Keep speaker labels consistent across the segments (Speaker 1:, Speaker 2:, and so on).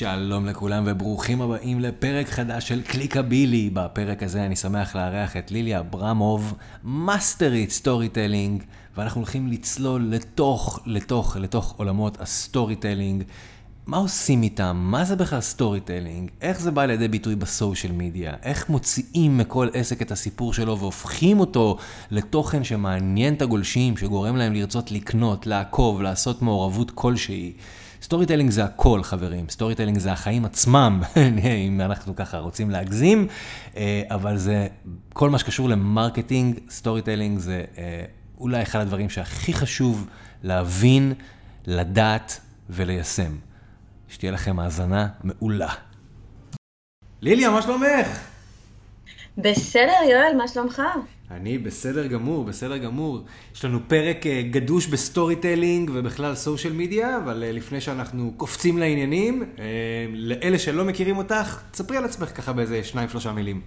Speaker 1: שלום לכולם וברוכים הבאים לפרק חדש של קליקבילי. בפרק הזה אני שמח לארח את ליליה אברמוב, מאסטרית storytelling, ואנחנו הולכים לצלול לתוך, לתוך, לתוך עולמות ה storytelling. מה עושים איתם? מה זה בכלל storytelling? איך זה בא לידי ביטוי ב social media? איך מוציאים מכל עסק את הסיפור שלו והופכים אותו לתוכן שמעניין את הגולשים, שגורם להם לרצות לקנות, לעקוב, לעשות מעורבות כלשהי? storytelling זה הכל, חברים. storytelling זה החיים עצמם, אם אנחנו ככה רוצים להגזים, אה, אבל זה כל מה שקשור ל marketing, storytelling זה אה, אולי אחד הדברים שהכי חשוב להבין, לדעת וליישם. שתהיה לכם האזנה מעולה. ליליה, מה שלומך?
Speaker 2: בסדר, יואל, מה שלומך?
Speaker 1: אני בסדר גמור, בסדר גמור. יש לנו פרק אה, גדוש ב storytelling ובכלל social media, אבל אה, לפני שאנחנו קופצים לעניינים, אה, לאלה שלא מכירים אותך, תספרי על עצמך ככה באיזה שניים שלושה מילים.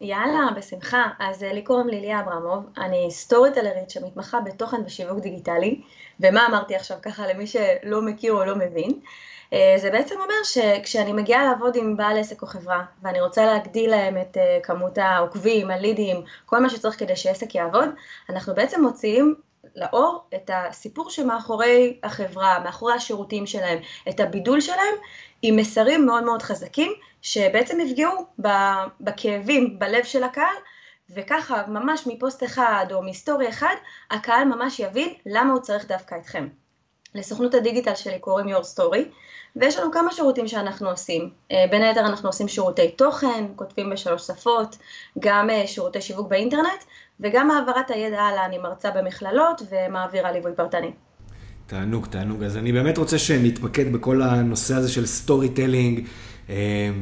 Speaker 2: יאללה, בשמחה. אז לי קוראים ליליה אברמוב, אני סטורי טלרית שמתמחה בתוכן ושיווק דיגיטלי, ומה אמרתי עכשיו ככה למי שלא מכיר או לא מבין. אה, זה בעצם אומר שכשאני מגיעה לעבוד עם בעל עסק או חברה, ואני רוצה להגדיל להם את אה, כמות העוקבים, הלידים, כל מה שצריך כדי שעסק יעבוד, אנחנו בעצם מוציאים לאור את הסיפור שמאחורי החברה, מאחורי השירותים שלהם, את הבידול שלהם, עם מסרים מאוד מאוד חזקים, שבעצם יפגעו בכאבים, בלב של הקהל, וככה ממש מפוסט אחד או מסטורי אחד, הקהל ממש יבין למה הוא צריך דווקא אתכם. לסוכנות הדיגיטל שלי קוראים Your Story, ויש לנו כמה שירותים שאנחנו עושים. אה, בין היתר אנחנו עושים שירותי תוכן, כותבים בשלוש שפות, גם אה, שירותי שיווק באינטרנט, וגם העברת הידע הלאה, אני מרצה במכללות ומעבירה ליווי פרטני.
Speaker 1: תענוג, תענוג. אז אני באמת רוצה שנתמקד בכל הנושא הזה של storytelling, אה,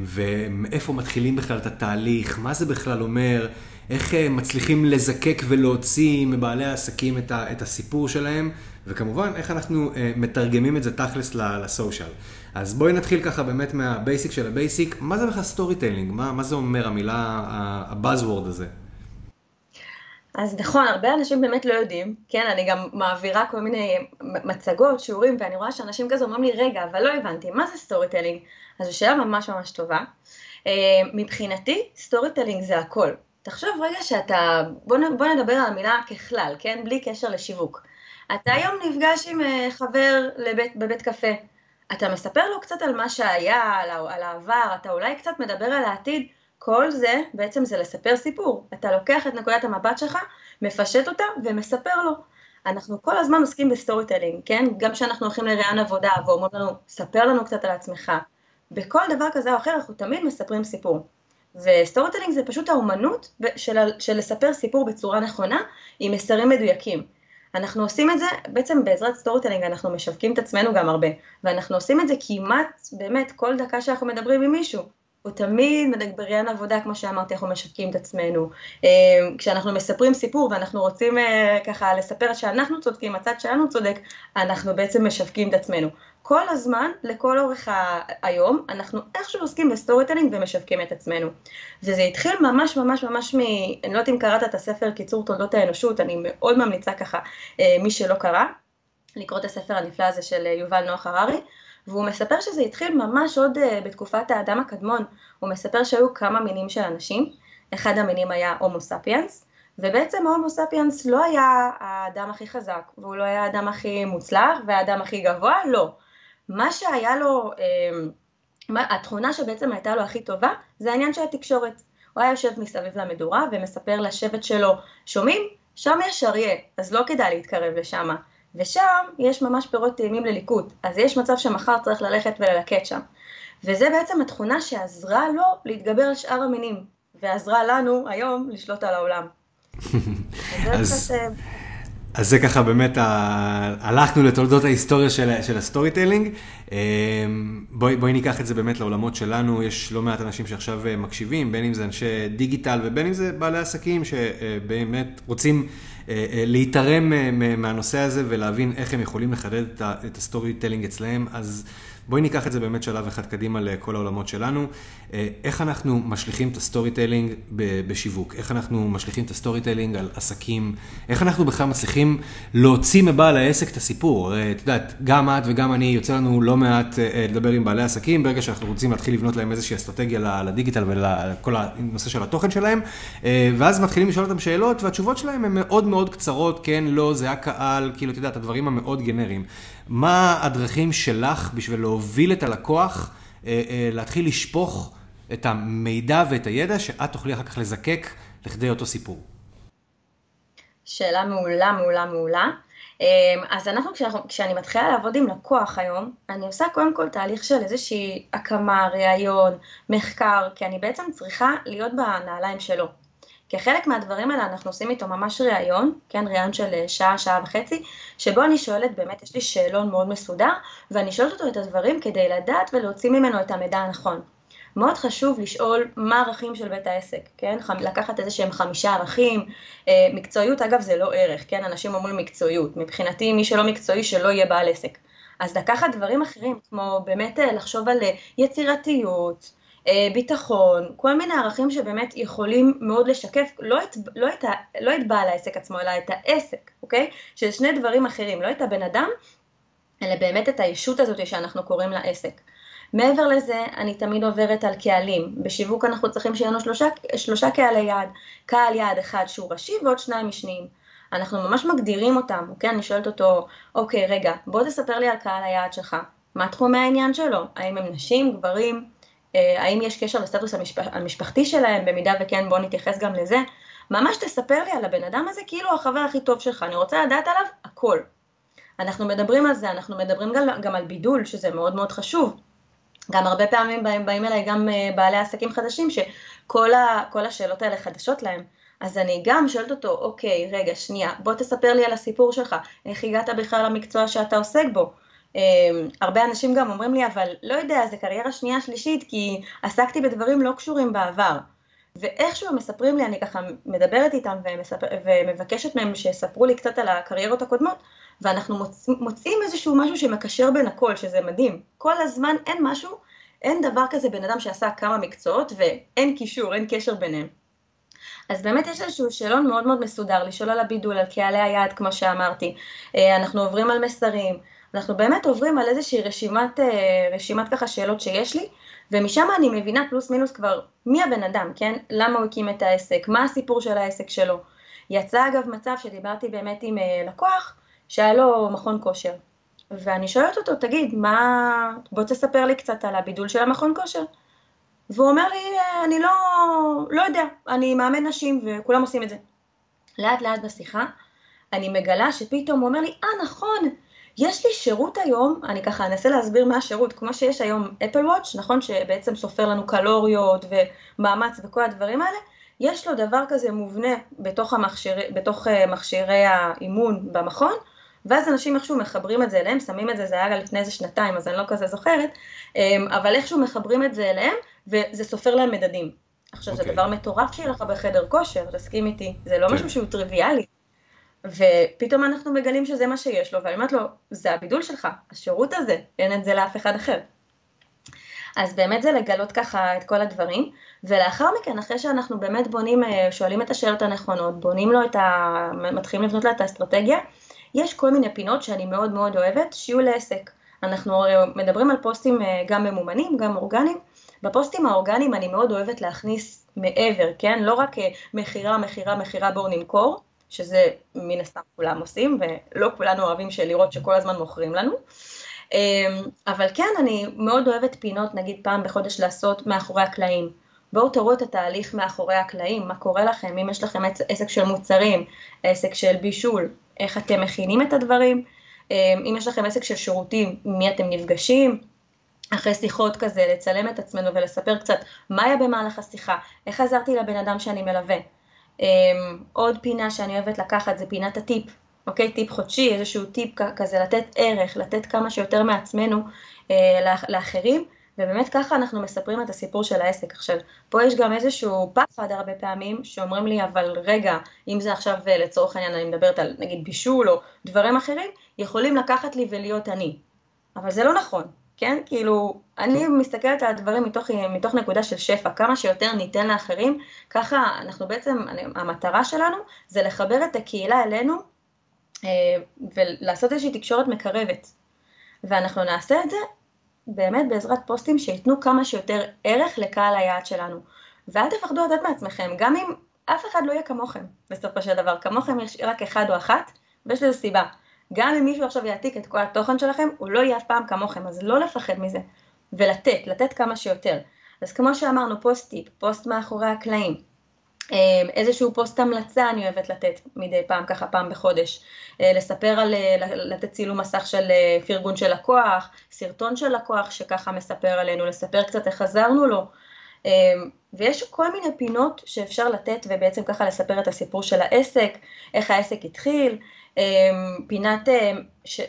Speaker 1: ומאיפה מתחילים בכלל את התהליך, מה זה בכלל אומר, איך מצליחים לזקק ולהוציא מבעלי העסקים את הסיפור שלהם, וכמובן, איך אנחנו מתרגמים את זה תכלס ל social. אז בואי נתחיל ככה באמת מה basic של ה basic. מה זה בכלל storytelling? מה, מה זה אומר המילה, ה buzzword הזה?
Speaker 2: אז נכון, הרבה אנשים באמת לא יודעים, כן, אני גם מעבירה כל מיני מצגות, שיעורים, ואני רואה שאנשים כזה אומרים לי, רגע, אבל לא הבנתי, מה זה storytelling? אז זו שאלה ממש ממש טובה. אה, מבחינתי, storytelling זה הכל. תחשוב רגע שאתה, בוא, בוא נדבר על המילה ככלל, כן, בלי קשר לשיווק. אתה היום נפגש עם אה, חבר לבית, בבית קפה, אתה מספר לו קצת על מה שהיה, על, על העבר, אתה אולי קצת מדבר על העתיד, כל זה בעצם זה לספר סיפור. אתה לוקח את נקודת המבט שלך, מפשט אותה ומספר לו. אנחנו כל הזמן עוסקים ב storytelling, כן? גם כשאנחנו הולכים לראיון עבודה ואומרים לנו, ספר לנו קצת על עצמך. בכל דבר כזה או אחר אנחנו תמיד מספרים סיפור. ו storytelling זה פשוט האומנות של, של לספר סיפור בצורה נכונה עם מסרים מדויקים. אנחנו עושים את זה, בעצם בעזרת storytelling אנחנו משווקים את עצמנו גם הרבה, ואנחנו עושים את זה כמעט, באמת, כל דקה שאנחנו מדברים עם מישהו. הוא תמיד בראיון עבודה, כמו שאמרתי, אנחנו משווקים את עצמנו. אה, כשאנחנו מספרים סיפור ואנחנו רוצים אה, ככה לספר שאנחנו צודקים, הצד שלנו צודק, אנחנו בעצם משווקים את עצמנו. כל הזמן, לכל אורך היום, אנחנו איכשהו עוסקים ב storytelling ומשווקים את עצמנו. וזה התחיל ממש ממש ממש מ... אני לא יודעת אם קראת את הספר קיצור תולדות האנושות, אני מאוד ממליצה ככה, אה, מי שלא קרא, לקרוא את הספר הנפלא הזה של יובל נוח הררי. והוא מספר שזה התחיל ממש עוד uh, בתקופת האדם הקדמון. הוא מספר שהיו כמה מינים של אנשים, אחד המינים היה הומו ספיאנס, ובעצם ההומו ספיאנס לא היה האדם הכי חזק, והוא לא היה האדם הכי מוצלח והאדם הכי גבוה, לא. מה שהיה לו, uh, התכונה שבעצם הייתה לו הכי טובה, זה העניין של התקשורת. הוא היה יושב מסביב למדורה ומספר לשבט שלו, שומעים? שם יש אריה, אז לא כדאי להתקרב לשם. ושם יש ממש פירות טעימים לליקוט, אז יש מצב שמחר צריך ללכת וללקט שם. וזה בעצם התכונה שעזרה לו להתגבר על שאר המינים, ועזרה לנו היום לשלוט על העולם.
Speaker 1: אז, אז זה ככה באמת, ה... הלכנו לתולדות ההיסטוריה של, של ה storytelling. אמ, בואי, בואי ניקח את זה באמת לעולמות שלנו, יש לא מעט אנשים שעכשיו אה, מקשיבים, בין אם זה אנשי דיגיטל ובין אם זה בעלי עסקים שבאמת רוצים אה, אה, להיתרם מהנושא הזה ולהבין איך הם יכולים לחדד את ה storytelling אצלהם, אז בואי ניקח את זה באמת שלב אחד קדימה לכל העולמות שלנו. אה, איך אנחנו משליכים את ה storytelling בשיווק? איך אנחנו משליכים את ה storytelling על עסקים? איך אנחנו בכלל מצליחים להוציא מבעל העסק את הסיפור? את יודעת, גם את וגם אני, יוצא לנו לא מעט אה, לדבר עם בעלי עסקים, ברגע שאנחנו רוצים להתחיל לבנות להם איזושהי אסטרטגיה לדיגיטל ולכל הנושא של התוכן שלהם, ואז מתחילים לשאול אותם שאלות, והתשובות שלהם הן מאוד מאוד קצרות, כן, לא, זה הקהל, כאילו, את יודעת, הדברים המאוד גנריים. מה הדרכים שלך בשביל את הלקוח, אה, אה, להתחיל לשפוך את המידע ואת הידע, שאת תוכלי אחר כך לזקק לכדי אותו סיפור?
Speaker 2: שאלה מעולה, מעולה, מעולה. אמ, אז אנחנו, כשאני מתחילה לעבוד עם לקוח היום, אני עושה קודם כל תהליך של איזושהי הקמה, ראיון, מחקר, כי אני בעצם צריכה להיות בנעליים שלו. כחלק מהדברים האלה אנחנו עושים איתו ממש ראיון, כן, ראיון של אה, שעה, שעה וחצי, שבו אני שואלת, באמת יש לי שאלון מאוד מסודר, ואני שואלת אותו את הדברים כדי לדעת ולהוציא ממנו את המידע הנכון. מאוד חשוב לשאול מה הערכים של בית העסק, כן? לקחת איזה שהם חמישה ערכים, אה, מקצועיות אגב זה לא ערך, כן? אנשים אומרים מקצועיות, מבחינתי מי שלא מקצועי שלא יהיה בעל עסק. אז לקחת דברים אחרים, כמו באמת אה, לחשוב על יצירתיות, ביטחון, כל מיני ערכים שבאמת יכולים מאוד לשקף לא את, לא, את לא את בעל העסק עצמו, אלא את העסק, אוקיי? שזה שני דברים אחרים, לא את הבן אדם, אלא באמת את הישות הזאת שאנחנו קוראים לה עסק. מעבר לזה, אני תמיד עוברת על קהלים. בשיווק אנחנו צריכים שיהיה לנו שלושה, שלושה קהלי יעד. קהל יעד אחד שהוא ראשי ועוד שניים משניים. אנחנו ממש מגדירים אותם, אוקיי? אני שואלת אותו, אוקיי, רגע, בוא תספר לי על קהל היעד שלך. מה תחומי העניין שלו? האם הם נשים, גברים? אה, האם יש קשר לסטטוס המשפח, המשפחתי שלהם, במידה וכן בוא נתייחס גם לזה. ממש תספר לי על הבן אדם הזה כאילו החבר הכי טוב שלך, אני רוצה לדעת עליו הכל. אנחנו מדברים על זה, אנחנו מדברים גם, גם על בידול, שזה מאוד מאוד חשוב. גם הרבה פעמים באים, באים אליי גם אה, בעלי עסקים חדשים, שכל ה, השאלות האלה חדשות להם. אז אני גם שואלת אותו, אוקיי, רגע, שנייה, בוא תספר לי על הסיפור שלך, איך הגעת בכלל למקצוע שאתה עוסק בו, הרבה אנשים גם אומרים לי, אבל לא יודע, זה קריירה שנייה שלישית, כי עסקתי בדברים לא קשורים בעבר. ואיכשהו הם מספרים לי, אני ככה מדברת איתם ומספר, ומבקשת מהם שיספרו לי קצת על הקריירות הקודמות, ואנחנו מוצ, מוצאים איזשהו משהו שמקשר בין הכל, שזה מדהים. כל הזמן אין משהו, אין דבר כזה בן אדם שעשה כמה מקצועות ואין קישור, אין קשר ביניהם. אז באמת יש איזשהו שאלון מאוד מאוד מסודר, לשאול על הבידול, על קהלי היעד, כמו שאמרתי. אה, אנחנו עוברים על מסרים. אנחנו באמת עוברים על איזושהי רשימת, אה, רשימת ככה שאלות שיש לי, ומשם אני מבינה פלוס מינוס כבר מי הבן אדם, כן? למה הוא הקים את העסק, מה הסיפור של העסק שלו. יצא אגב מצב שדיברתי באמת עם אה, לקוח שהיה לו מכון כושר, ואני שואלת אותו, תגיד, מה... בוא תספר לי קצת על הבידול של המכון כושר. והוא אומר לי, אה, אני לא, לא יודע, אני מאמן נשים וכולם עושים את זה. לאט לאט בשיחה, אני מגלה שפתאום הוא אומר לי, אה נכון, יש לי שירות היום, אני ככה אנסה להסביר מה השירות, כמו שיש היום אפל וואץ', נכון, שבעצם סופר לנו קלוריות ומאמץ וכל הדברים האלה, יש לו דבר כזה מובנה בתוך, המכשיר, בתוך אה, מכשירי האימון במכון, ואז אנשים איכשהו מחברים את זה אליהם, שמים את זה, זה היה לפני איזה שנתיים, אז אני לא כזה זוכרת, אמ, אבל איכשהו מחברים את זה אליהם, וזה סופר להם מדדים. עכשיו, okay. זה אוקיי. דבר מטורף שיהיה לך בחדר כושר, תסכים איתי, זה לא okay. כן. משהו שהוא טריוויאלי. ופתאום אנחנו מגלים שזה מה שיש לו, ואני אומרת לו, זה הבידול שלך, השירות הזה, אין את זה לאף אחד אחר. אז באמת זה לגלות ככה את כל הדברים, ולאחר מכן, אחרי שאנחנו באמת בונים, אה, שואלים את השאלות הנכונות, בונים לו את ה... מתחילים לבנות לו את האסטרטגיה, יש כל מיני פינות שאני מאוד מאוד אוהבת, שיהיו לעסק. אנחנו מדברים על פוסטים אה, גם ממומנים, גם אורגניים. בפוסטים האורגניים אני מאוד אוהבת להכניס מעבר, כן? לא רק אה, מכירה, מכירה, מכירה, בואו נמכור, שזה מן הסתם כולם עושים, ולא כולנו אוהבים לראות שכל הזמן מוכרים לנו. אמ, אבל כן, אני מאוד אוהבת פינות, נגיד פעם בחודש לעשות מאחורי הקלעים. בואו תראו את התהליך מאחורי הקלעים, מה קורה לכם, אם יש לכם עסק של מוצרים, עסק של בישול, איך אתם מכינים את הדברים, אמ, אם יש לכם עסק של שירותים, מי אתם נפגשים, אחרי שיחות כזה, לצלם את עצמנו ולספר קצת מה היה במהלך השיחה, איך עזרתי לבן אדם שאני מלווה. Um, עוד פינה שאני אוהבת לקחת זה פינת הטיפ, אוקיי? טיפ חודשי, איזשהו טיפ כזה לתת ערך, לתת כמה שיותר מעצמנו uh, לאחרים, ובאמת ככה אנחנו מספרים את הסיפור של העסק. עכשיו, פה יש גם איזשהו פחד הרבה פעמים, שאומרים לי, אבל רגע, אם זה עכשיו אה, לצורך העניין, אני מדברת על נגיד בישול או דברים אחרים, יכולים לקחת לי ולהיות אני. אבל זה לא נכון. כן? כאילו, אני מסתכלת על הדברים מתוך, מתוך נקודה של שפע, כמה שיותר ניתן לאחרים, ככה אנחנו בעצם, המטרה שלנו זה לחבר את הקהילה אלינו אה, ולעשות איזושהי תקשורת מקרבת. ואנחנו נעשה את זה באמת בעזרת פוסטים שייתנו כמה שיותר ערך לקהל היעד שלנו. ואל תפחדו לתת מעצמכם, גם אם אף אחד לא יהיה כמוכם בסופו של דבר, כמוכם יש רק אחד או אחת, ויש לזה סיבה. גם אם מישהו עכשיו יעתיק את כל התוכן שלכם, הוא לא יהיה אף פעם כמוכם, אז לא לפחד מזה. ולתת, לתת כמה שיותר. אז כמו שאמרנו, פוסט טיפ, פוסט מאחורי הקלעים, אמ, איזשהו פוסט המלצה אני אוהבת לתת מדי פעם, ככה פעם בחודש, אה, לספר על, אה, לתת צילום מסך של אה, פרגון של לקוח, סרטון של לקוח שככה מספר עלינו, לספר קצת איך עזרנו לו, ויש כל מיני פינות שאפשר לתת ובעצם ככה לספר את הסיפור של העסק, איך העסק התחיל, אמ, פינת אה,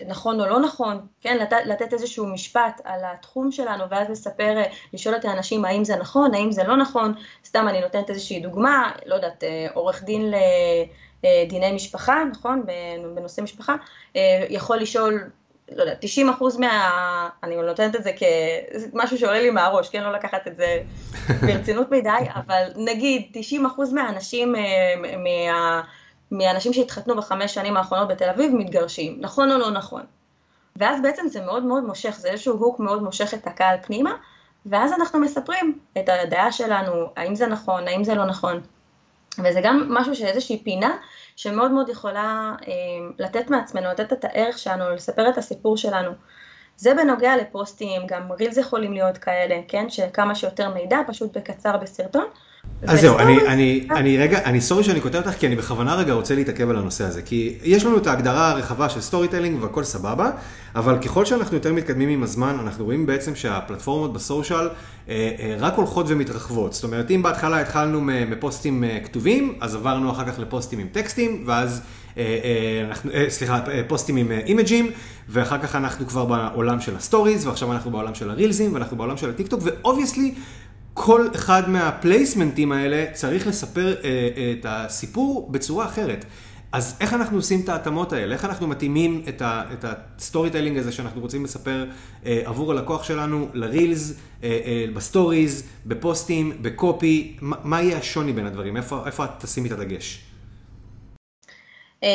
Speaker 2: נכון או לא נכון, כן, לתת, לתת איזשהו משפט על התחום שלנו ואז לספר, אה, לשאול את האנשים האם זה נכון, האם זה לא נכון, סתם אני נותנת איזושהי דוגמה, לא יודעת, אה, עורך דין לדיני משפחה, נכון, בנושא משפחה, יכול לשאול לא יודע, 90 אחוז מה... אני נותנת את זה כמשהו שעולה לי מהראש, כן? לא לקחת את זה ברצינות מדי, אבל נגיד 90 אחוז מהאנשים מה... מאנשים שהתחתנו בחמש שנים האחרונות בתל אביב מתגרשים, נכון או לא נכון. ואז בעצם זה מאוד מאוד מושך, זה איזשהו הוק מאוד מושך את הקהל פנימה, ואז אנחנו מספרים את הדעה שלנו, האם זה נכון, האם זה לא נכון. וזה גם משהו שאיזושהי פינה שמאוד מאוד יכולה אה, לתת מעצמנו, לתת את הערך שלנו, לספר את הסיפור שלנו. זה בנוגע לפוסטים, גם reels יכולים להיות כאלה, כן? שכמה שיותר מידע, פשוט בקצר בסרטון,
Speaker 1: אז זהו, אני, אני, אני רגע, אני sorry שאני קוטע אותך, כי אני בכוונה רגע רוצה להתעכב על הנושא הזה. כי יש לנו את ההגדרה הרחבה של storytelling והכל סבבה, אבל ככל שאנחנו יותר מתקדמים עם הזמן, אנחנו רואים בעצם שהפלטפורמות ב social אה, אה, רק הולכות ומתרחבות. זאת אומרת, אם בהתחלה התחלנו מפוסטים אה, כתובים, אז עברנו אחר כך לפוסטים עם טקסטים, ואז... אנחנו, סליחה, פוסטים עם image ים, ואחר כך אנחנו כבר בעולם של ה stories, ועכשיו אנחנו בעולם של ה reels ים, ואנחנו בעולם של הטיקטוק, ו obviously כל אחד מה placement ים האלה צריך לספר אה, את הסיפור בצורה אחרת. אז איך אנחנו עושים את ההתאמות האלה? איך אנחנו מתאימים את ה storytelling הזה שאנחנו רוצים לספר אה, עבור הלקוח שלנו ל reels, אה, אה, ב stories, בפוסטים, ב copy? מה, מה יהיה השוני בין הדברים? איפה, את תשימי את הדגש?
Speaker 2: אמ,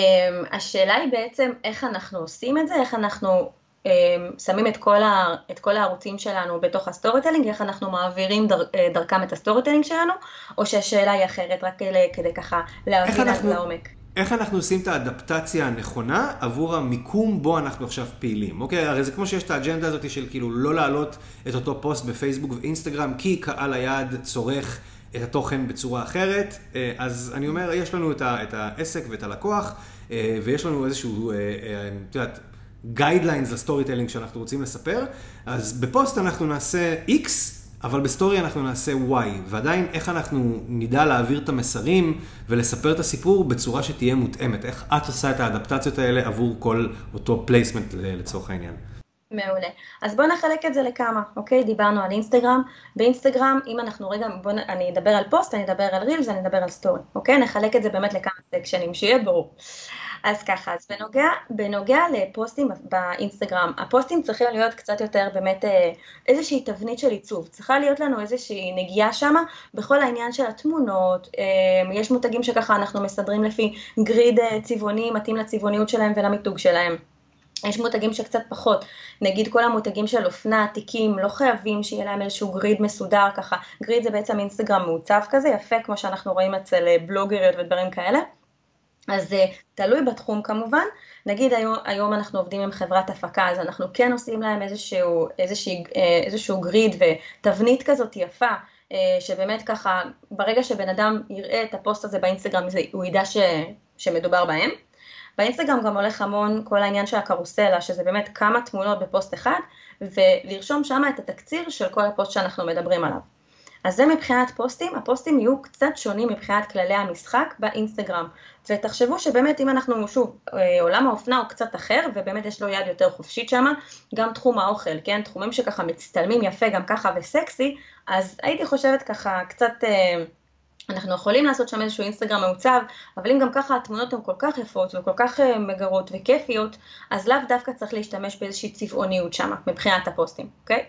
Speaker 2: השאלה היא בעצם איך אנחנו עושים את זה, איך אנחנו שמים את כל, ה, את כל הערוצים שלנו בתוך ה storytelling, איך אנחנו מעבירים דר, אה, דרכם את ה storytelling שלנו, או שהשאלה היא אחרת, רק כדי, כדי ככה להבין אנחנו, לעומק.
Speaker 1: איך אנחנו עושים את ה אדפטציה הנכונה עבור המיקום בו אנחנו עכשיו פעילים, אוקיי? הרי זה כמו שיש את האג'נדה הזאת של כאילו לא להעלות את אותו פוסט בפייסבוק ואינסטגרם, כי קהל היעד צורך את התוכן בצורה אחרת, אה, אז אני אומר, יש לנו את, ה, את העסק ואת הלקוח, אה, ויש לנו איזשהו, את יודעת, guidelines ל storytelling שאנחנו רוצים לספר, אז בפוסט אנחנו נעשה X, אבל ב story אנחנו נעשה Y, ועדיין איך אנחנו נדע להעביר את המסרים ולספר את הסיפור בצורה שתהיה מותאמת, איך את עושה את האדפטציות האלה עבור כל אותו placement לצורך העניין.
Speaker 2: מעולה. אז בואו נחלק את זה לכמה, אוקיי? דיברנו על אינסטגרם. באינסטגרם, אם אנחנו רגע, בואו, אני אדבר על פוסט, אני אדבר על reels, אני אדבר על story, אוקיי? נחלק את זה באמת לכמה section ים, שיהיה ברור. אז ככה, אז בנוגע, בנוגע לפוסטים באינסטגרם, הפוסטים צריכים להיות קצת יותר באמת אה, איזושהי תבנית של עיצוב, צריכה להיות לנו איזושהי נגיעה שמה בכל העניין של התמונות, אה, יש מותגים שככה אנחנו מסדרים לפי grid אה, צבעוני מתאים לצבעוניות שלהם ולמיתוג שלהם. יש מותגים שקצת פחות, נגיד כל המותגים של אופנה, תיקים, לא חייבים שיהיה להם איזשהו גריד מסודר ככה, גריד זה בעצם אינסטגרם מעוצב כזה, יפה כמו שאנחנו רואים אצל בלוגריות ודברים כאלה. אז זה תלוי בתחום כמובן, נגיד היום, היום אנחנו עובדים עם חברת הפקה, אז אנחנו כן עושים להם איזשהו, איזשהו, איזשהו גריד ותבנית כזאת יפה, אה, שבאמת ככה, ברגע שבן אדם יראה את הפוסט הזה באינסטגרם, הוא ידע ש, שמדובר בהם. באינסטגרם גם הולך המון כל העניין של הקרוסלה, שזה באמת כמה תמונות בפוסט אחד, ולרשום שם את התקציר של כל הפוסט שאנחנו מדברים עליו. אז זה מבחינת פוסטים, הפוסטים יהיו קצת שונים מבחינת כללי המשחק באינסטגרם. ותחשבו שבאמת אם אנחנו, שוב, אה, עולם האופנה הוא קצת אחר, ובאמת יש לו יד יותר חופשית שם, גם תחום האוכל, כן, תחומים שככה מצטלמים יפה גם ככה וסקסי, אז הייתי חושבת ככה קצת... אה, אנחנו יכולים לעשות שם איזשהו אינסטגרם מעוצב, אבל אם גם ככה התמונות הן כל כך יפות וכל כך אה, מגרות וכיפיות, אז לאו דווקא צריך להשתמש באיזושהי צבעוניות שם, מבחינת הפוסטים, אוקיי?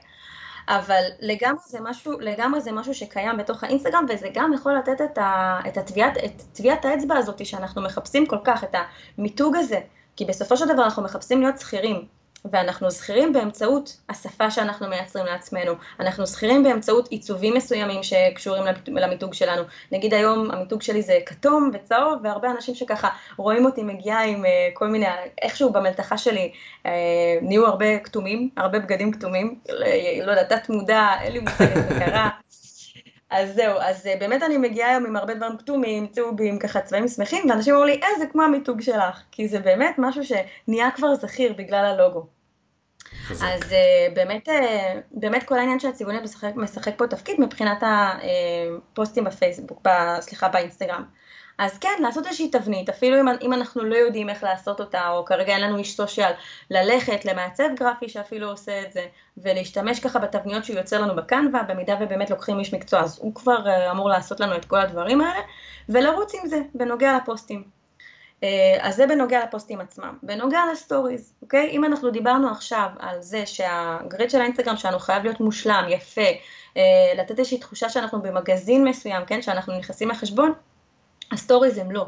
Speaker 2: אבל לגמרי זה משהו, לגמרי זה משהו שקיים בתוך האינסטגרם, וזה גם יכול לתת את, ה, את, הטביעת, את טביעת האצבע הזאת שאנחנו מחפשים כל כך, את המיתוג הזה, כי בסופו של דבר אנחנו מחפשים להיות שכירים, ואנחנו זכירים באמצעות השפה שאנחנו מייצרים לעצמנו, אנחנו זכירים באמצעות עיצובים מסוימים שקשורים למיתוג שלנו. נגיד היום המיתוג שלי זה כתום וצהוב, והרבה אנשים שככה רואים אותי מגיעה עם אה, כל מיני, איכשהו במלתחה שלי אה, נהיו הרבה כתומים, הרבה בגדים כתומים, לא יודעת, תת מודע, אין לי מושג איך זה קרה. אז זהו, אז אה, באמת אני מגיעה היום עם הרבה דברים כתומים, צהובים, ככה צבעים שמחים, ואנשים אומרים לי, אה, זה כמו המיתוג שלך, כי זה באמת משהו שנהיה כבר זכיר בגלל הלוגו. אז uh, באמת, uh, באמת כל העניין של הצבעוניות משחק, משחק פה תפקיד מבחינת הפוסטים אה, בפייסבוק, ב, סליחה, באינסטגרם. אז כן, לעשות איזושהי תבנית, אפילו אם, אם אנחנו לא יודעים איך לעשות אותה, או כרגע אין לנו איש סושיאל, ללכת למעצב גרפי שאפילו עושה את זה, ולהשתמש ככה בתבניות שהוא יוצר לנו בקנווה, במידה ובאמת לוקחים איש מקצוע, אז הוא כבר אמור לעשות לנו את כל הדברים האלה, ולרוץ עם זה בנוגע לפוסטים. אה, אז זה בנוגע לפוסטים עצמם. בנוגע ל stories, אוקיי? אם אנחנו דיברנו עכשיו על זה שה grid של האינסטגרם שלנו חייב להיות מושלם, יפה, אה, לתת איזושהי תחושה שאנחנו במגזין מסוים, כן? שאנחנו נכנסים לחשבון, ה stories הם לא.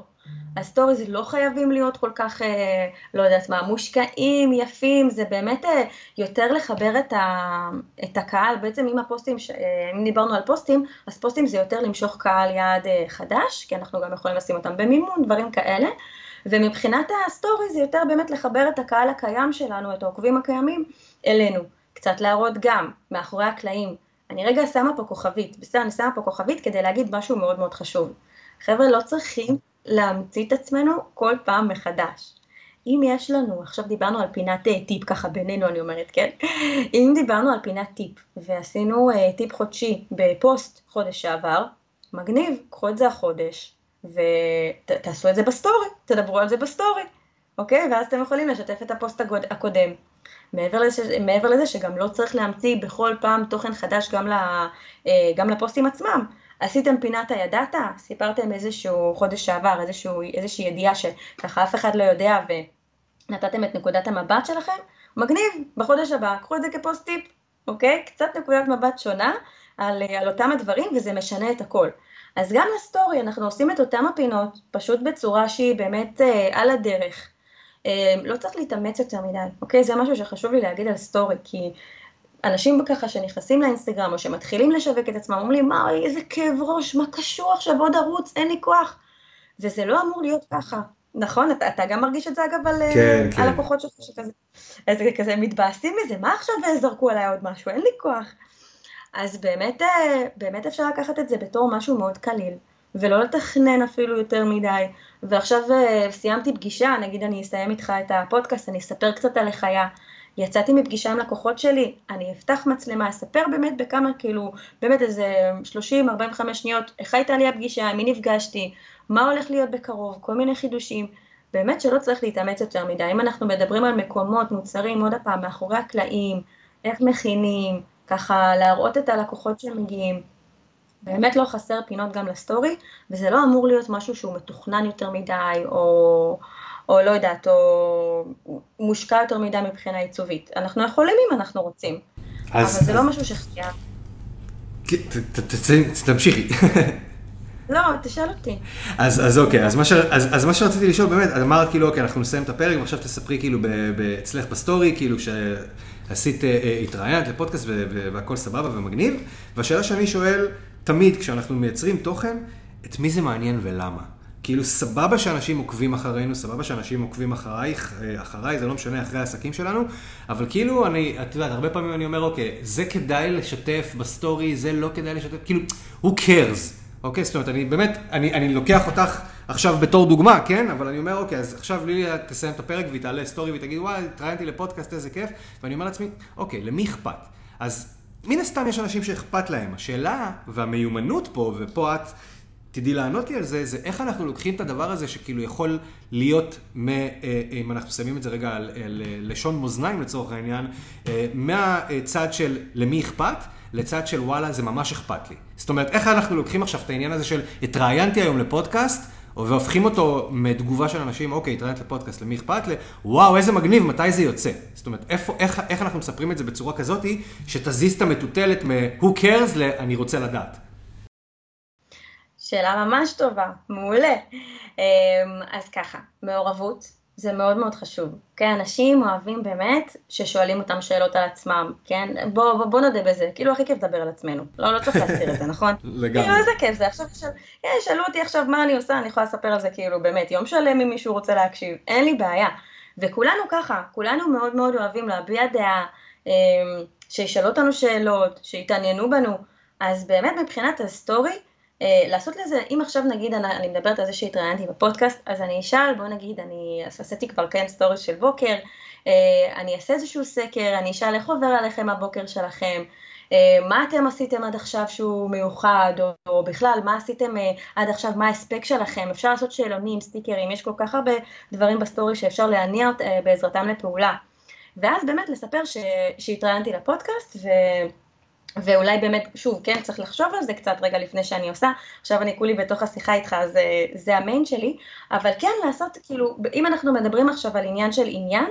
Speaker 2: ה stories לא חייבים להיות כל כך, אה, לא יודעת מה, מושקעים, יפים, זה באמת יותר לחבר את, ה, את הקהל, בעצם אם הפוסטים, אם דיברנו על פוסטים, אז פוסטים זה יותר למשוך קהל יעד חדש, כי אנחנו גם יכולים לשים אותם במימון, דברים כאלה, ומבחינת ה story זה יותר באמת לחבר את הקהל הקיים שלנו, את העוקבים הקיימים, אלינו. קצת להראות גם, מאחורי הקלעים. אני רגע שמה פה כוכבית, בסדר, אני שמה פה כוכבית כדי להגיד משהו מאוד מאוד חשוב. חבר'ה, לא צריכים להמציא את עצמנו כל פעם מחדש. אם יש לנו, עכשיו דיברנו על פינת אה, טיפ, ככה בינינו אני אומרת, כן? אם דיברנו על פינת טיפ, ועשינו אה, טיפ חודשי בפוסט חודש שעבר, מגניב, קחו את זה החודש, ותעשו את זה ב story, תדברו על זה ב story, אוקיי? ואז אתם יכולים לשתף את הפוסט הקודם. מעבר לזה, מעבר לזה שגם לא צריך להמציא בכל פעם תוכן חדש גם, ל, אה, גם לפוסטים עצמם. עשיתם פינת הידעת, סיפרתם איזשהו חודש שעבר, איזשהו, איזושהי ידיעה שככה אף אחד לא יודע ונתתם את נקודת המבט שלכם, מגניב, בחודש הבא, קחו את זה כפוסט טיפ, אוקיי? קצת נקודת מבט שונה על, על אותם הדברים וזה משנה את הכל. אז גם לסטורי אנחנו עושים את אותם הפינות, פשוט בצורה שהיא באמת אה, על הדרך. אה, לא צריך להתאמץ יותר מדי, אוקיי? זה משהו שחשוב לי להגיד על סטורי, כי אנשים ככה שנכנסים לאינסטגרם או שמתחילים לשווק את עצמם, אומרים לי, מה, איזה כאב ראש, מה קשור עכשיו עוד ערוץ, אין לי כוח. וזה לא אמור להיות ככה. נכון? אתה, אתה גם מרגיש את זה אגב על, כן, על כן. לקוחות שלך, שכזה כזה מתבאסים מזה, מה עכשיו זרקו עליי עוד משהו, אין לי כוח. אז באמת, אה, באמת אפשר לקחת את זה בתור משהו מאוד קליל, ולא לתכנן אפילו יותר מדי. ועכשיו אה, סיימתי פגישה, נגיד אני אסיים איתך את הפודקאסט, אני אספר קצת על החיה. יצאתי מפגישה עם לקוחות שלי, אני אפתח מצלמה, אספר באמת בכמה, כאילו, באמת איזה 30-45 שניות, איך הייתה לי הפגישה, מי נפגשתי, מה הולך להיות בקרוב, כל מיני חידושים. באמת שלא צריך להתאמץ יותר מדי. אם אנחנו מדברים על מקומות, מוצרים, עוד פעם, מאחורי הקלעים, איך מכינים, ככה להראות את הלקוחות שמגיעים. באמת לא חסר פינות גם לסטורי, וזה לא אמור להיות משהו שהוא מתוכנן יותר מדי, או, או לא יודעת, או מושקע יותר מדי מבחינה עיצובית. אנחנו יכולים אם אנחנו רוצים, אז, אבל זה לא משהו שחייב.
Speaker 1: תמשיכי.
Speaker 2: לא, תשאל אותי.
Speaker 1: אז, אז אוקיי, אז מה, ש, אז, אז מה שרציתי לשאול באמת, אמרת כאילו, אוקיי, אנחנו נסיים את הפרק, ועכשיו תספרי כאילו אצלך ב story, כאילו ש... עשית, אה, אה, התראיינת לפודקאסט והכל סבבה ומגניב, והשאלה שאני שואל תמיד כשאנחנו מייצרים תוכן, את מי זה מעניין ולמה? כאילו סבבה שאנשים עוקבים אחרינו, סבבה שאנשים עוקבים אחרייך, אה, אחריי, זה לא משנה, אחרי העסקים שלנו, אבל כאילו אני, את יודעת, הרבה פעמים אני אומר, אוקיי, זה כדאי לשתף ב story, זה לא כדאי לשתף, כאילו, who cares? אוקיי? זאת אומרת, אני באמת, אני, אני לוקח אותך עכשיו בתור דוגמה, כן? אבל אני אומר, אוקיי, אז עכשיו ליליה תסיים את הפרק והיא תעלה סטורי והיא תגיד, וואי, התראיינתי לפודקאסט, איזה כיף. ואני אומר לעצמי, אוקיי, למי אכפת? אז מן הסתם יש אנשים שאכפת להם. השאלה והמיומנות פה, ופה את תדעי לענות לי על זה, זה איך אנחנו לוקחים את הדבר הזה שכאילו יכול להיות, מ, אה, אם אנחנו שמים את זה רגע על, על לשון מאזניים לצורך העניין, אה, מהצד של למי אכפת, לצד של וואלה זה ממש אכפת לי. זאת אומרת, איך אנחנו לוקחים עכשיו את העניין הזה של התראיינתי היום לפודקאסט, והופכים אותו מתגובה של אנשים, אוקיי, התראיינת לפודקאסט, למי אכפת לי? וואו, איזה מגניב, מתי זה יוצא? זאת אומרת, איפה, איך, איך אנחנו מספרים את זה בצורה כזאתי, שתזיז את המטוטלת מ-who cares ל-אני רוצה לדעת.
Speaker 2: שאלה ממש טובה, מעולה. אמ, אז ככה, מעורבות זה מאוד מאוד חשוב. כן, אנשים אוהבים באמת ששואלים אותם שאלות על עצמם, כן? בוא, בוא, בוא נודה בזה, כאילו הכי כיף לדבר על עצמנו. לא, לא צריך להסתיר את זה, נכון?
Speaker 1: לגמרי.
Speaker 2: כאילו איזה כיף זה, עכשיו, עכשיו, כן, שאלו אותי עכשיו מה אני עושה, אני יכולה לספר על זה כאילו באמת יום שלם אם מישהו רוצה להקשיב, אין לי בעיה. וכולנו ככה, כולנו מאוד מאוד אוהבים להביע דעה, אמ, שישאלו אותנו שאלות, שיתעניינו בנו. אז באמת מבחינת ה story, לעשות לזה, אם עכשיו נגיד אני, אני מדברת על זה שהתראיינתי בפודקאסט, אז אני אשאל, בוא נגיד, אני עשיתי כבר כן story של בוקר, אה, אני אעשה איזשהו סקר, אני אשאל איך עובר עליכם הבוקר שלכם, אה, מה אתם עשיתם עד עכשיו שהוא מיוחד, או, או בכלל, מה עשיתם עד עכשיו, מה ההספק שלכם, אפשר לעשות שאלונים, sticker ים, יש כל כך הרבה דברים ב story שאפשר להניע בעזרתם לפעולה. ואז באמת לספר שהתראיינתי לפודקאסט, ו... ואולי באמת, שוב, כן, צריך לחשוב על זה קצת רגע לפני שאני עושה, עכשיו אני כולי בתוך השיחה איתך, אז אה, זה ה main שלי, אבל כן לעשות, כאילו, אם אנחנו מדברים עכשיו על עניין של עניין,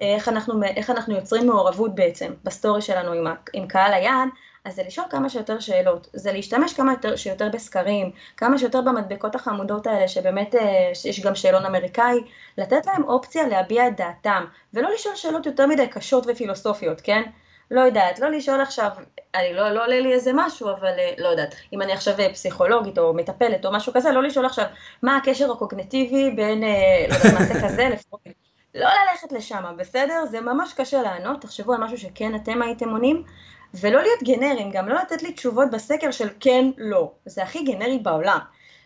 Speaker 2: איך אנחנו, איך אנחנו יוצרים מעורבות בעצם ב story שלנו עם, עם קהל היעד, אז זה לשאול כמה שיותר שאלות, זה להשתמש כמה יותר, שיותר בסקרים, כמה שיותר במדבקות החמודות האלה, שבאמת אה, יש גם שאלון אמריקאי, לתת להם אופציה להביע את דעתם, ולא לשאול שאלות יותר מדי קשות ופילוסופיות, כן? לא יודעת, לא לשאול עכשיו, אני לא, לא עולה לי איזה משהו, אבל אה, לא יודעת, אם אני עכשיו אה, פסיכולוגית או מטפלת או משהו כזה, לא לשאול עכשיו מה הקשר הקוגנטיבי בין, אה, לא יודעת, מעשה כזה לפרופיל. לא ללכת לשם, בסדר? זה ממש קשה לענות, תחשבו על משהו שכן אתם הייתם עונים, ולא להיות גנריים, גם לא לתת לי תשובות בסקר של כן, לא. זה הכי גנרי בעולם.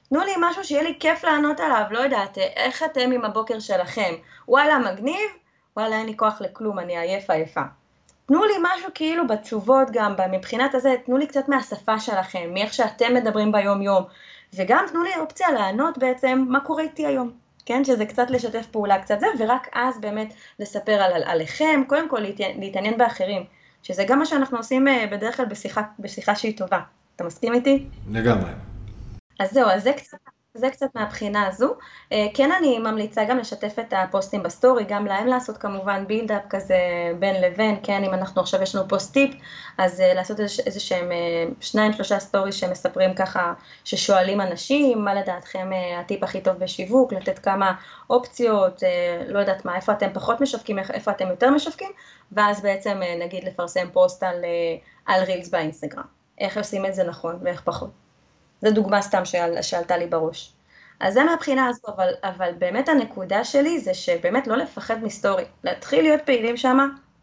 Speaker 2: תנו לי משהו שיהיה לי כיף לענות עליו, לא יודעת, איך אתם עם הבוקר שלכם? וואלה, מגניב? וואלה, אין לי כוח לכלום, אני עייף עייפה. תנו לי משהו כאילו בתשובות גם, מבחינת הזה, תנו לי קצת מהשפה שלכם, מאיך שאתם מדברים ביום יום, וגם תנו לי אופציה לענות בעצם מה קורה איתי היום, כן, שזה קצת לשתף פעולה קצת זה, ורק אז באמת לספר על, על, עליכם, קודם כל להתעניין באחרים, שזה גם מה שאנחנו עושים אה, בדרך כלל בשיחה, בשיחה שהיא טובה. אתה מסכים איתי?
Speaker 1: לגמרי.
Speaker 2: אז זהו, אז זה קצת זה קצת מהבחינה הזו. אה, כן אני ממליצה גם לשתף את הפוסטים ב story, גם להם לעשות כמובן buildup כזה בין לבין, כן, אם אנחנו עכשיו יש לנו פוסט טיפ, אז אה, לעשות איזה שהם אה, שניים שלושה story שמספרים ככה, ששואלים אנשים, מה לדעתכם הטיפ הכי טוב בשיווק, לתת כמה אופציות, לא יודעת מה, איפה אתם פחות משווקים, איפה אתם יותר משווקים, ואז בעצם נגיד לפרסם פוסט על, על רילס באינסטגרם. איך עושים את זה נכון ואיך פחות. זו דוגמה סתם שעל, שעלתה לי בראש. אז זה מהבחינה הזו, אבל, אבל באמת הנקודה שלי זה שבאמת לא לפחד מסטורי, להתחיל להיות פעילים שם,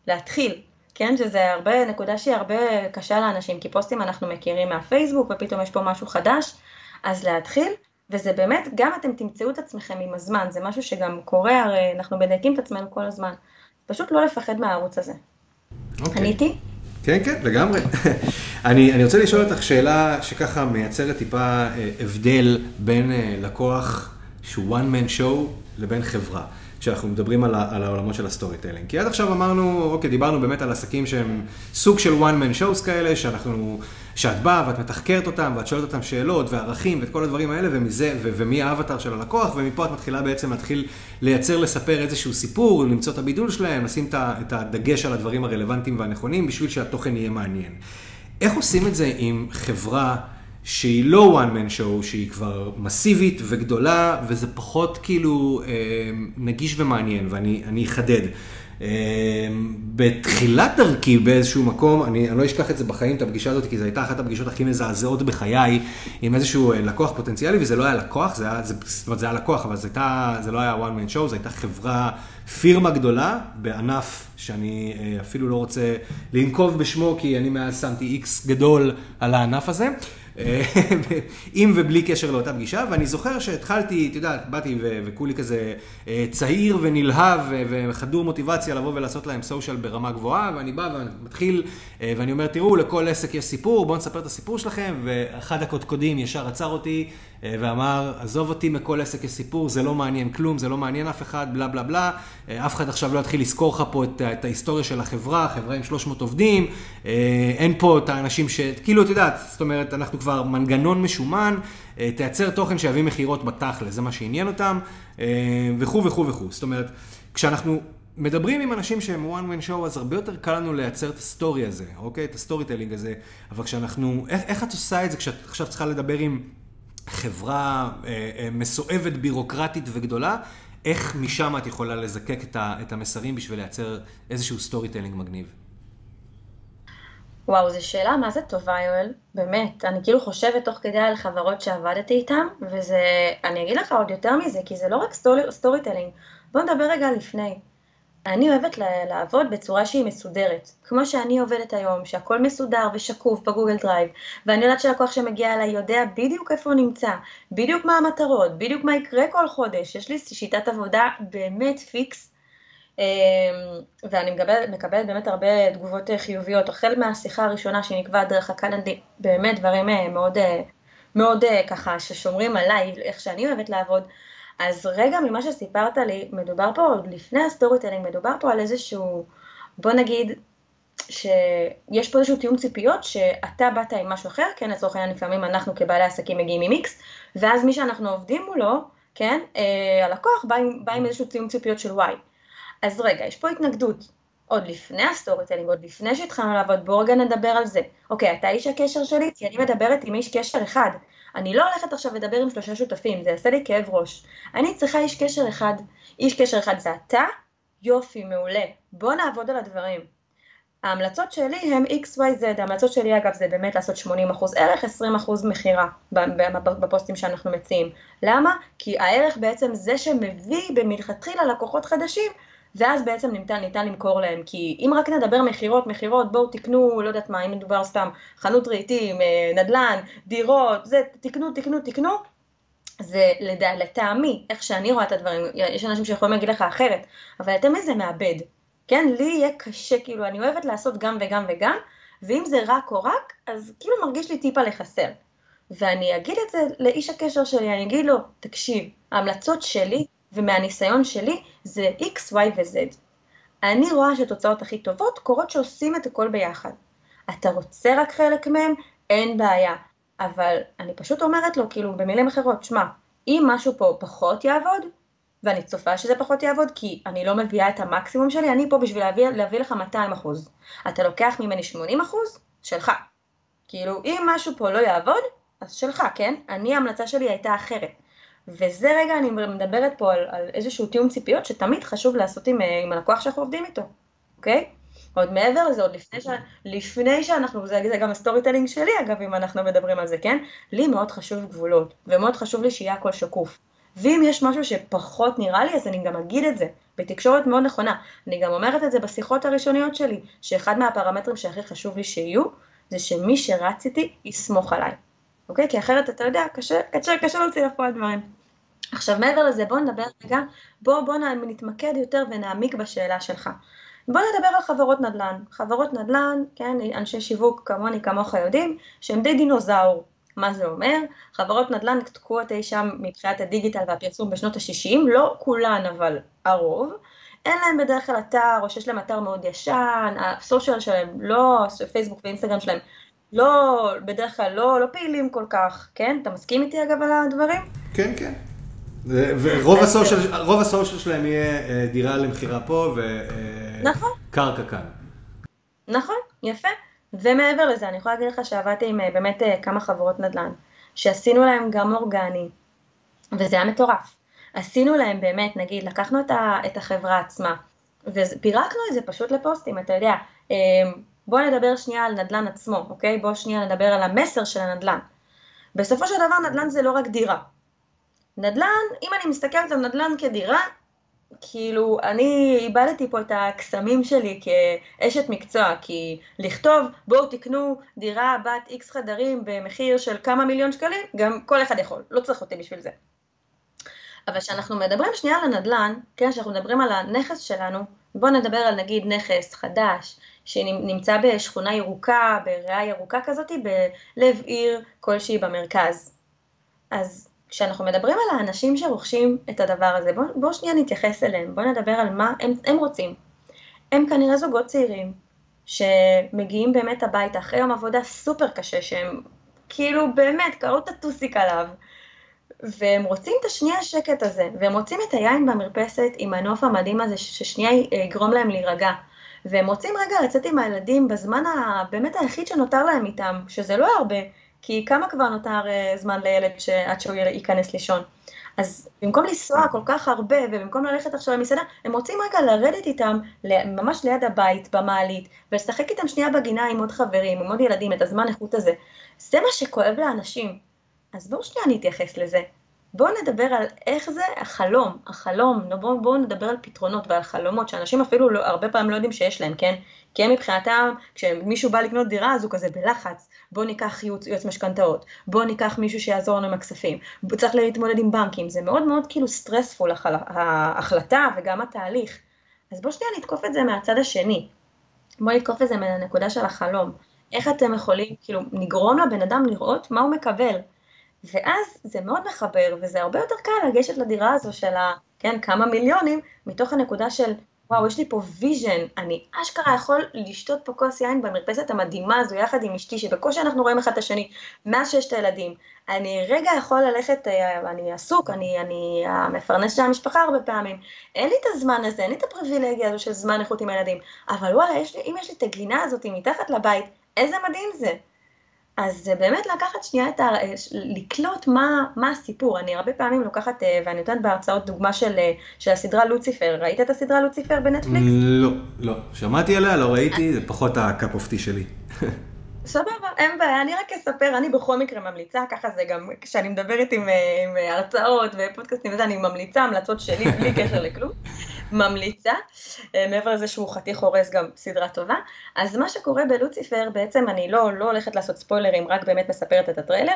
Speaker 2: להתחיל, כן, שזה הרבה, נקודה שהיא הרבה קשה לאנשים, כי פוסטים אנחנו מכירים מהפייסבוק ופתאום יש פה משהו חדש, אז להתחיל, וזה באמת, גם אתם תמצאו את עצמכם עם הזמן, זה משהו שגם קורה, הרי אנחנו מדייקים את עצמנו כל הזמן, פשוט לא לפחד מהערוץ הזה.
Speaker 1: אוקיי.
Speaker 2: עניתי?
Speaker 1: כן, כן, לגמרי. אני, אני רוצה לשאול אותך שאלה שככה מייצרת טיפה אה, הבדל בין אה, לקוח שהוא one man show לבין חברה. כשאנחנו מדברים על, על העולמות של ה storytelling. כי עד עכשיו אמרנו, אוקיי, דיברנו באמת על עסקים שהם סוג של one man shows כאלה, שאנחנו, שאת באה ואת מתחקרת אותם, ואת שואלת אותם שאלות וערכים ואת כל הדברים האלה, ומזה, ו, ומי האבטר של הלקוח, ומפה את מתחילה בעצם להתחיל לייצר, לספר איזשהו סיפור, למצוא את הבידול שלהם, לשים את הדגש על הדברים הרלוונטיים והנכונים, בשביל שהתוכן יהיה מעניין. איך עושים את זה עם חברה... שהיא לא one man show, שהיא כבר מסיבית וגדולה, וזה פחות כאילו אה, נגיש ומעניין, ואני אחדד. אה, בתחילת דרכי באיזשהו מקום, אני, אני לא אשכח את זה בחיים, את הפגישה הזאת, כי זו הייתה אחת הפגישות הכי מזעזעות בחיי, עם איזשהו אה, לקוח פוטנציאלי, וזה לא היה לקוח, זה היה, זה, זאת אומרת, זה היה לקוח, אבל זה, הייתה, זה לא היה one man show, זו הייתה חברה פירמה גדולה בענף שאני אפילו לא רוצה לנקוב בשמו, כי אני מאז שמתי איקס גדול על הענף הזה. עם ובלי קשר לאותה פגישה, ואני זוכר שהתחלתי, את יודעת, באתי וכולי כזה אה, צעיר ונלהב וחדור מוטיבציה לבוא ולעשות להם סושיאל ברמה גבוהה, ואני בא ומתחיל, אה, ואני אומר, תראו, לכל עסק יש סיפור, בואו נספר את הסיפור שלכם, ואחד הקודקודים ישר עצר אותי אה, ואמר, עזוב אותי מכל עסק יש סיפור, זה לא מעניין כלום, זה לא מעניין אף אחד, בלה בלה בלה, אף אחד עכשיו לא יתחיל לזכור לך פה את, את ההיסטוריה של החברה, חברה עם 300 עובדים, אין פה את האנשים ש... כאילו, את יודעת, זאת אומרת, אנחנו כבר מנגנון משומן, תייצר תוכן שיביא מכירות בתכל'ס, זה מה שעניין אותם, וכו' וכו' וכו'. זאת אומרת, כשאנחנו מדברים עם אנשים שהם one man show, אז הרבה יותר קל לנו לייצר את ה story הזה, אוקיי? את ה storytelling הזה, אבל כשאנחנו, איך, איך את עושה את זה כשאת עכשיו צריכה לדבר עם חברה אה, אה, מסואבת, בירוקרטית וגדולה, איך משם את יכולה לזקק את, המסרים בשביל לייצר איזשהו storytelling מגניב?
Speaker 2: וואו, זו שאלה מה זה טובה, יואל. באמת, אני כאילו חושבת תוך כדי על חברות שעבדתי איתן, וזה, אני אגיד לך עוד יותר מזה, כי זה לא רק storytelling. בוא נדבר רגע לפני. אני אוהבת לעבוד בצורה שהיא מסודרת. כמו שאני עובדת היום, שהכל מסודר ושקוף ב Google Drive, ואני יודעת שלקוח שמגיע אליי יודע בדיוק איפה הוא נמצא, בדיוק מה המטרות, בדיוק מה יקרה כל חודש, יש לי שיטת עבודה באמת fix, אמ, ואני מקבלת, מקבלת באמת הרבה תגובות חיוביות, החל מהשיחה הראשונה שנקבעת דרך ה Calendly, באמת דברים אה, מאוד, אה, מאוד אה, ככה ששומרים עליי, איך שאני אוהבת לעבוד. אז רגע ממה שסיפרת לי, מדובר פה עוד לפני ה storytelling, מדובר פה על איזשהו, בוא נגיד, שיש פה איזשהו תיאום ציפיות שאתה באת עם משהו אחר, כן, לצורך העניין לפעמים אנחנו כבעלי עסקים מגיעים עם X, ואז מי שאנחנו עובדים מולו, כן, אה, הלקוח בא עם, בא עם איזשהו תיאום ציפיות של Y. אז רגע, יש פה התנגדות. עוד לפני ה storytelling, עוד לפני שהתחלנו לעבוד, בואו רגע נדבר על זה. אוקיי, אתה איש הקשר שלי? כי אני מדברת עם איש קשר אחד. אני לא הולכת עכשיו לדבר עם שלושה שותפים, זה יעשה לי כאב ראש. אני צריכה איש קשר אחד. איש קשר אחד זה אתה, יופי, מעולה. בוא נעבוד על הדברים. ההמלצות שלי הם XYZ, ההמלצות שלי אגב זה באמת לעשות 80% ערך, 20% מכירה בפוסטים שאנחנו מציעים. למה? כי הערך בעצם זה שמביא במלכתחילה לקוחות חדשים ואז בעצם ניתן, ניתן למכור להם, כי אם רק נדבר מכירות, מכירות, בואו תקנו, לא יודעת מה, אם מדובר סתם חנות רהיטים, אה, נדל"ן, דירות, זה, תקנו, תקנו, תקנו, זה לדע, לטעמי, איך שאני רואה את הדברים, יש אנשים שיכולים להגיד לך אחרת, אבל לטעמי זה מאבד, כן? לי יהיה קשה, כאילו, אני אוהבת לעשות גם וגם וגם, ואם זה רק או רק, אז כאילו מרגיש לי טיפה לחסר. ואני אגיד את זה לאיש הקשר שלי, אני אגיד לו, תקשיב, ההמלצות שלי ומהניסיון שלי זה X, Y ו-Z. אני רואה שתוצאות הכי טובות קורות שעושים את הכל ביחד. אתה רוצה רק חלק מהם? אין בעיה. אבל אני פשוט אומרת לו, כאילו, במילים אחרות, שמע, אם משהו פה פחות יעבוד, ואני צופה שזה פחות יעבוד, כי אני לא מביאה את המקסימום שלי, אני פה בשביל להביא, להביא לך 200 אחוז. אתה לוקח ממני 80 אחוז? שלך. כאילו, אם משהו פה לא יעבוד, אז שלך, כן? אני, ההמלצה שלי הייתה אחרת. וזה רגע, אני מדברת פה על, על איזשהו תיאום ציפיות שתמיד חשוב לעשות עם, אה, עם הלקוח שאנחנו עובדים איתו, אוקיי? עוד מעבר לזה, עוד לפני, ש... לפני שאנחנו, זה, זה גם ה storytelling שלי אגב, אם אנחנו מדברים על זה, כן? לי מאוד חשוב גבולות, ומאוד חשוב לי שיהיה הכל שקוף. ואם יש משהו שפחות נראה לי, אז אני גם אגיד את זה, בתקשורת מאוד נכונה. אני גם אומרת את זה בשיחות הראשוניות שלי, שאחד מהפרמטרים שהכי חשוב לי שיהיו, זה שמי שרץ איתי יסמוך עליי. אוקיי? כי אחרת אתה יודע, קשה, קשה, קשה להוציא לפועל דברים. עכשיו מעבר לזה בוא נדבר רגע, בוא, בוא נתמקד יותר ונעמיק בשאלה שלך. בוא נדבר על חברות נדל"ן. חברות נדל"ן, כן, אנשי שיווק כמוני כמוך יודעים, שהם די דינוזאור. מה זה אומר? חברות נדל"ן תקועות אי שם מבחינת הדיגיטל והפרסום בשנות ה-60, לא כולן אבל הרוב. אין להם בדרך כלל אתר, או שיש להם אתר מאוד ישן, הסושיאל שלהם, לא, פייסבוק ואינסטגרם שלהם, לא, בדרך כלל לא, לא פעילים כל כך, כן? אתה מסכים איתי אגב על הדברים?
Speaker 1: כן, כן. ורוב הסושיאל שלהם יהיה אה, דירה למכירה פה וקרקע נכון. כאן.
Speaker 2: נכון, יפה. ומעבר לזה, אני יכולה להגיד לך שעבדתי עם אה, באמת אה, כמה חברות נדל"ן, שעשינו להם גם אורגני, וזה היה מטורף. עשינו להם באמת, נגיד, לקחנו את החברה עצמה, ופירקנו את זה פשוט לפוסטים, אתה יודע, בוא נדבר שנייה על נדל"ן עצמו, אוקיי? בוא שנייה נדבר על המסר של הנדל"ן. בסופו של דבר נדל"ן זה לא רק דירה, נדל"ן, אם אני מסתכלת על נדל"ן כדירה, כאילו, אני איבדתי פה את הקסמים שלי כאשת מקצוע, כי לכתוב, בואו תקנו דירה בת איקס חדרים במחיר של כמה מיליון שקלים, גם כל אחד יכול, לא צריך אותי בשביל זה. אבל כשאנחנו מדברים שנייה על הנדל"ן, כן, כשאנחנו מדברים על הנכס שלנו, בואו נדבר על נגיד נכס חדש, שנמצא בשכונה ירוקה, בריאה ירוקה כזאת, בלב עיר כלשהי במרכז. אז כשאנחנו מדברים על האנשים שרוכשים את הדבר הזה, בואו בוא שנייה נתייחס אליהם, בואו נדבר על מה הם, הם רוצים. הם כנראה זוגות צעירים, שמגיעים באמת הביתה אחרי יום עבודה סופר קשה, שהם כאילו באמת קראו את הטוסיק עליו, והם רוצים את השנייה השקט הזה, והם רוצים את היין במרפסת עם הנוף המדהים הזה, ששנייה יגרום להם להירגע. והם רוצים רגע לצאת עם הילדים בזמן הבאמת היחיד שנותר להם איתם, שזה לא הרבה, כי כמה כבר נותר אה, זמן לילד עד שהוא ייכנס לישון. אז במקום לנסוע כל כך הרבה, ובמקום ללכת עכשיו למסעדה, הם רוצים רגע לרדת איתם ממש ליד הבית, במעלית, ולשחק איתם שנייה בגינה עם עוד חברים, עם עוד ילדים, את הזמן איכות הזה. זה מה שכואב לאנשים. אז בואו שנייה נתייחס לזה. בואו נדבר על איך זה החלום, החלום, בואו בוא נדבר על פתרונות ועל חלומות שאנשים אפילו לא, הרבה פעמים לא יודעים שיש להם, כן? כי הם מבחינתם, כשמישהו בא לקנות דירה אז הוא כזה בלחץ, בואו ניקח יועץ, יועץ משכנתאות, בואו ניקח מישהו שיעזור לנו עם הכספים, צריך להתמודד עם בנקים, זה מאוד מאוד כאילו סטרספול ההחלטה וגם התהליך. אז בואו שנייה נתקוף את זה מהצד השני, בואו נתקוף את זה מהנקודה של החלום. איך אתם יכולים, כאילו, נגרום לבן אדם לראות מה הוא מקבל. ואז זה מאוד מחבר, וזה הרבה יותר קל לגשת לדירה הזו של ה... כן, כמה מיליונים, מתוך הנקודה של, וואו, יש לי פה vision, אני אשכרה יכול לשתות פה כוס יין במרפסת המדהימה הזו יחד עם אשתי, שבקושי אנחנו רואים אחד את השני, מאז שיש את הילדים. אני רגע יכול ללכת, אה, אני עסוק, אני, אני המפרנס של המשפחה הרבה פעמים. אין לי את הזמן הזה, אין לי את הפריבילגיה הזו של זמן איכות עם הילדים. אבל וואלה, יש לי, אם יש לי את הגינה הזאת מתחת לבית, איזה מדהים זה. אז זה באמת לקחת שנייה את ה... לקלוט מה, מה הסיפור. אני הרבה פעמים לוקחת, אה, ואני נותנת בהרצאות דוגמה של, אה, של הסדרה לוציפר. ראית את הסדרה לוציפר בנטפליקס?
Speaker 1: לא, לא. שמעתי עליה, לא ראיתי, זה פחות הקאפ אופטי שלי.
Speaker 2: סבבה, אין בעיה, אני רק אספר, אני בכל מקרה ממליצה, ככה זה גם כשאני מדברת עם, אה, עם הרצאות ופודקאסטים וזה, אני ממליצה המלצות שלי בלי קשר לכלום. ממליצה, אה, מעבר לזה שהוא חתיך הורס גם סדרה טובה. אז מה שקורה בלוציפר, בעצם אני לא, לא הולכת לעשות ספוילרים, רק באמת מספרת את הטריילר.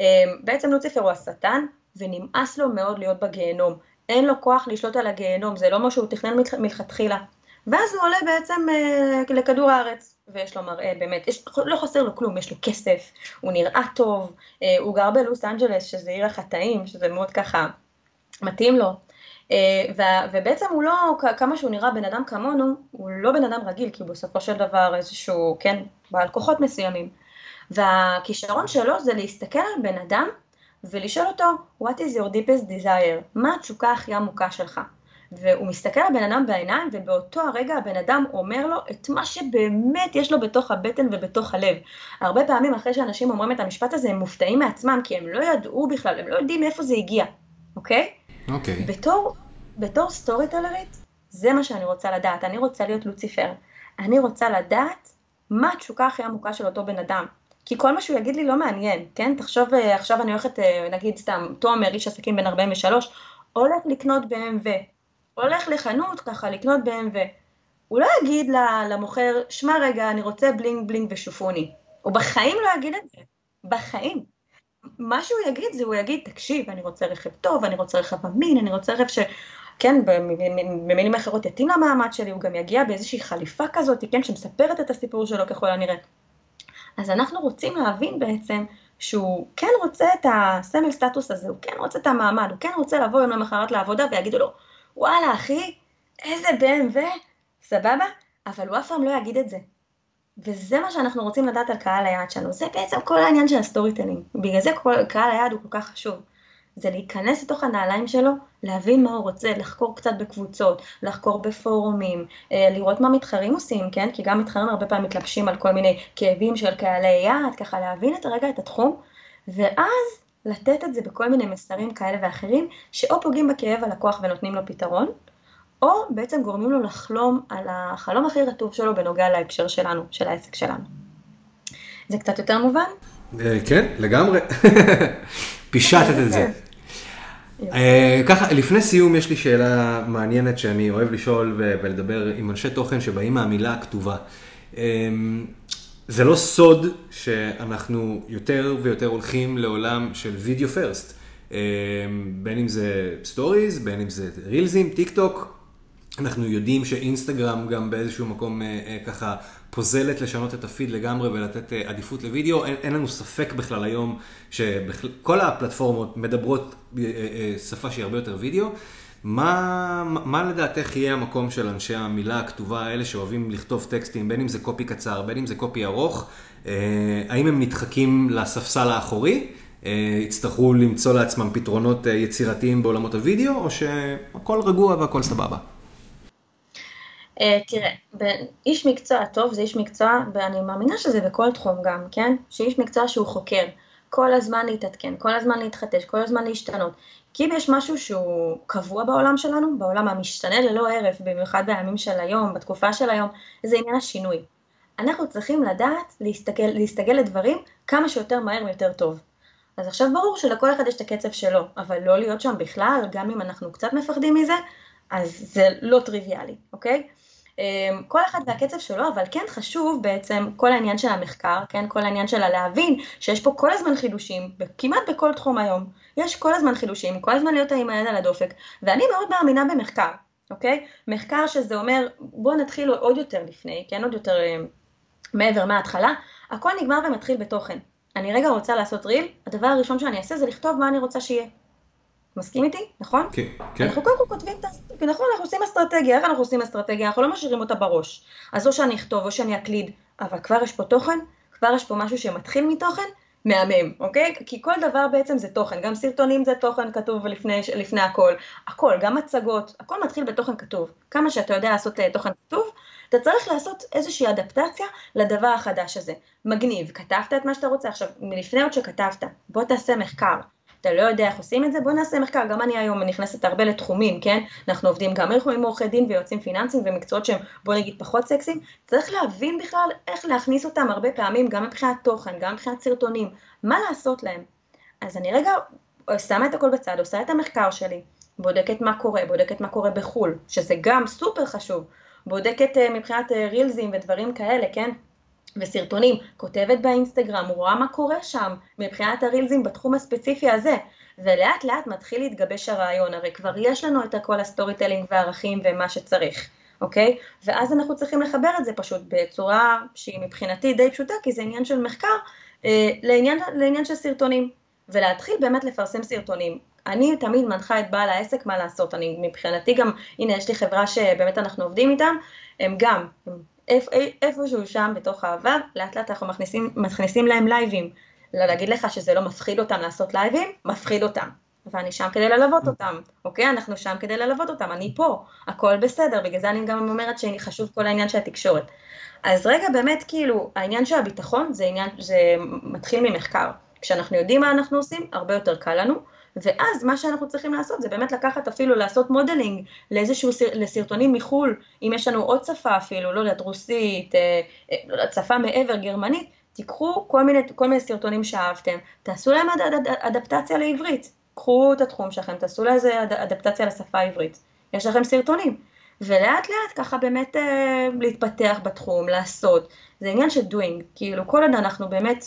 Speaker 2: אה, בעצם לוציפר הוא השטן, ונמאס לו מאוד להיות בגיהנום. אין לו כוח לשלוט על הגיהנום, זה לא מה שהוא תכנן מלכתחילה. ואז הוא עולה בעצם אה, לכדור הארץ, ויש לו מראה, באמת, יש, לא חסר לו כלום, יש לו כסף, הוא נראה טוב, הוא גר בלוס אנג'לס, שזה עיר החטאים, שזה מאוד ככה מתאים לו. אה, ובעצם הוא לא, כמה שהוא נראה בן אדם כמונו, הוא לא בן אדם רגיל, כי בסופו של דבר איזשהו, כן, בעל כוחות מסוימים. והכישרון שלו זה להסתכל על בן אדם ולשאול אותו, what is your deepest desire? מה התשוקה הכי עמוקה שלך? והוא מסתכל על בן אדם בעיניים, ובאותו הרגע הבן אדם אומר לו את מה שבאמת יש לו בתוך הבטן ובתוך הלב. הרבה פעמים אחרי שאנשים אומרים את המשפט הזה, הם מופתעים מעצמם, כי הם לא ידעו בכלל, הם לא יודעים מאיפה זה הגיע, אוקיי?
Speaker 1: אוקיי.
Speaker 2: בתור בתור סטורי טלרית, זה מה שאני רוצה לדעת. אני רוצה להיות לוציפר. אני רוצה לדעת מה התשוקה הכי עמוקה של אותו בן אדם. כי כל מה שהוא יגיד לי לא מעניין, כן? תחשוב, אה, עכשיו אני הולכת, אה, נגיד סתם, תומר, איש עסקים בן 43, הולך לקנות BMW. הולך לחנות ככה לקנות BMW. הוא לא יגיד למוכר, שמע רגע, אני רוצה bling bling ושופוני. הוא בחיים לא יגיד את זה. בחיים. מה שהוא יגיד זה, הוא יגיד, תקשיב, אני רוצה רכב טוב, אני רוצה רכב אמין, אני רוצה רכב ש... כן, במילים אחרות יתאים למעמד שלי, הוא גם יגיע באיזושהי חליפה כזאת, כן, שמספרת את הסיפור שלו ככל הנראה. אז אנחנו רוצים להבין בעצם שהוא כן רוצה את הסמל סטטוס הזה, הוא כן רוצה את המעמד, הוא כן רוצה לבוא יום למחרת לעבודה ויגידו לו, וואלה אחי, איזה BMW, סבבה? אבל הוא אף פעם לא יגיד את זה. וזה מה שאנחנו רוצים לדעת על קהל היעד שלנו, זה בעצם כל העניין של ה storytelling, בגלל זה קהל היעד הוא כל כך חשוב. זה להיכנס לתוך הנעליים שלו, להבין מה הוא רוצה, לחקור קצת בקבוצות, לחקור בפורומים, אה, לראות מה מתחרים עושים, כן? כי גם מתחרים הרבה פעמים מתלבשים על כל מיני כאבים של קהלי יעד, ככה להבין את הרגע את התחום, ואז לתת את זה בכל מיני מסרים כאלה ואחרים, שאו פוגעים בכאב הלקוח ונותנים לו פתרון, או בעצם גורמים לו לחלום על החלום הכי רטוב שלו בנוגע להקשר שלנו, של העסק שלנו. זה קצת יותר מובן?
Speaker 1: אה, כן, לגמרי. פישטת את זה. ככה, לפני סיום יש לי שאלה מעניינת שאני אוהב לשאול ולדבר עם אנשי תוכן שבאים מהמילה הכתובה. זה לא סוד שאנחנו יותר ויותר הולכים לעולם של וידאו פרסט. בין אם זה stories, בין אם זה רילזים, טיק טוק. אנחנו יודעים שאינסטגרם גם באיזשהו מקום ככה פוזלת לשנות את הפיד לגמרי ולתת עדיפות לוידאו. אין, אין לנו ספק בכלל היום שכל הפלטפורמות מדברות שפה שהיא הרבה יותר וידאו. מה, מה לדעתך יהיה המקום של אנשי המילה הכתובה האלה שאוהבים לכתוב טקסטים, בין אם זה copy קצר, בין אם זה copy ארוך, האם הם נדחקים לספסל האחורי, יצטרכו למצוא לעצמם פתרונות יצירתיים בעולמות הוידאו, או שהכל רגוע והכל סבבה?
Speaker 2: תראה, איש מקצוע טוב זה איש מקצוע, ואני מאמינה שזה בכל תחום גם, כן? שאיש מקצוע שהוא חוקר, כל הזמן להתעדכן, כל הזמן להתחדש, כל הזמן להשתנות. כי אם יש משהו שהוא קבוע בעולם שלנו, בעולם המשתנה ללא הרף, במיוחד בימים של היום, בתקופה של היום, זה עניין השינוי. אנחנו צריכים לדעת להסתגל, להסתגל לדברים כמה שיותר מהר ויותר טוב. אז עכשיו ברור שלכל אחד יש את הקצב שלו, אבל לא להיות שם בכלל, גם אם אנחנו קצת מפחדים מזה, אז זה לא טריוויאלי, אוקיי? אמ, כל אחד והקצב שלו, אבל כן חשוב בעצם כל העניין של המחקר, כן, כל העניין של הלהבין שיש פה כל הזמן חידושים, כמעט בכל תחום היום, יש כל הזמן חידושים, כל הזמן להיות עם היד על הדופק, ואני מאוד מאמינה במחקר, אוקיי? מחקר שזה אומר, בואו נתחיל עוד יותר לפני, כן, עוד יותר אמ, מעבר מההתחלה, הכל נגמר ומתחיל בתוכן. אני רגע רוצה לעשות ריל, הדבר הראשון שאני אעשה זה לכתוב מה אני רוצה שיהיה. מסכים איתי? נכון?
Speaker 1: כן, כן.
Speaker 2: אנחנו קודם כל כותבים. נכון, אנחנו עושים אסטרטגיה, איך אנחנו עושים אסטרטגיה? אנחנו לא משאירים אותה בראש. אז או שאני אכתוב או שאני אקליד, אבל כבר יש פה תוכן, כבר יש פה משהו שמתחיל מתוכן, מהמם, אוקיי? כי כל דבר בעצם זה תוכן, גם סרטונים זה תוכן כתוב לפני, לפני הכל, הכל, גם מצגות, הכל מתחיל בתוכן כתוב. כמה שאתה יודע לעשות uh, תוכן כתוב, אתה צריך לעשות איזושהי אדפטציה לדבר החדש הזה. מגניב, כתבת את מה שאתה רוצה, עכשיו, מלפני עוד שכתבת, בוא תעשה מחקר. אתה לא יודע איך עושים את זה, בוא נעשה מחקר, גם אני היום נכנסת הרבה לתחומים, כן? אנחנו עובדים גם עם עורכי דין ויועצים פיננסיים ומקצועות שהם בוא נגיד פחות סקסיים, צריך להבין בכלל איך להכניס אותם הרבה פעמים, גם מבחינת תוכן, גם מבחינת סרטונים, מה לעשות להם. אז אני רגע שמה את הכל בצד, עושה את המחקר שלי, בודקת מה קורה, בודקת מה קורה בחו"ל, שזה גם סופר חשוב, בודקת אה, מבחינת אה, רילזים ודברים כאלה, כן? וסרטונים, כותבת באינסטגרם, רואה מה קורה שם מבחינת הרילזים בתחום הספציפי הזה, ולאט לאט מתחיל להתגבש הרעיון, הרי כבר יש לנו את כל ה storytelling והערכים ומה שצריך, אוקיי? ואז אנחנו צריכים לחבר את זה פשוט בצורה שהיא מבחינתי די פשוטה, כי זה עניין של מחקר, אה, לעניין, לעניין של סרטונים, ולהתחיל באמת לפרסם סרטונים. אני תמיד מנחה את בעל העסק מה לעשות, אני מבחינתי גם, הנה יש לי חברה שבאמת אנחנו עובדים איתם, הם גם, הם איפשהו שם בתוך העבר, לאט לאט אנחנו מכניסים, מכניסים להם לייבים. לא להגיד לך שזה לא מפחיד אותם לעשות לייבים, מפחיד אותם. ואני שם כדי ללוות אותם, אוקיי? אנחנו שם כדי ללוות אותם, אני פה, הכל בסדר, בגלל זה אני גם אומרת שחשוב כל העניין של התקשורת. אז רגע, באמת, כאילו, העניין של הביטחון זה עניין, זה מתחיל ממחקר. כשאנחנו יודעים מה אנחנו עושים, הרבה יותר קל לנו, ואז מה שאנחנו צריכים לעשות זה באמת לקחת אפילו לעשות modeling לאיזשהו, לסרטונים מחו"ל, אם יש לנו עוד שפה אפילו, לא יודעת, רוסית, אה, אה, לא יודעת, שפה מעבר, גרמנית, תיקחו כל מיני, כל מיני סרטונים שאהבתם, תעשו להם אד, אד, אד, אדפטציה לעברית, קחו את התחום שלכם, תעשו לזה אד, אדפטציה לשפה העברית, יש לכם סרטונים, ולאט לאט ככה באמת אה, להתפתח בתחום, לעשות, זה עניין של doing, כאילו כל עוד אנחנו באמת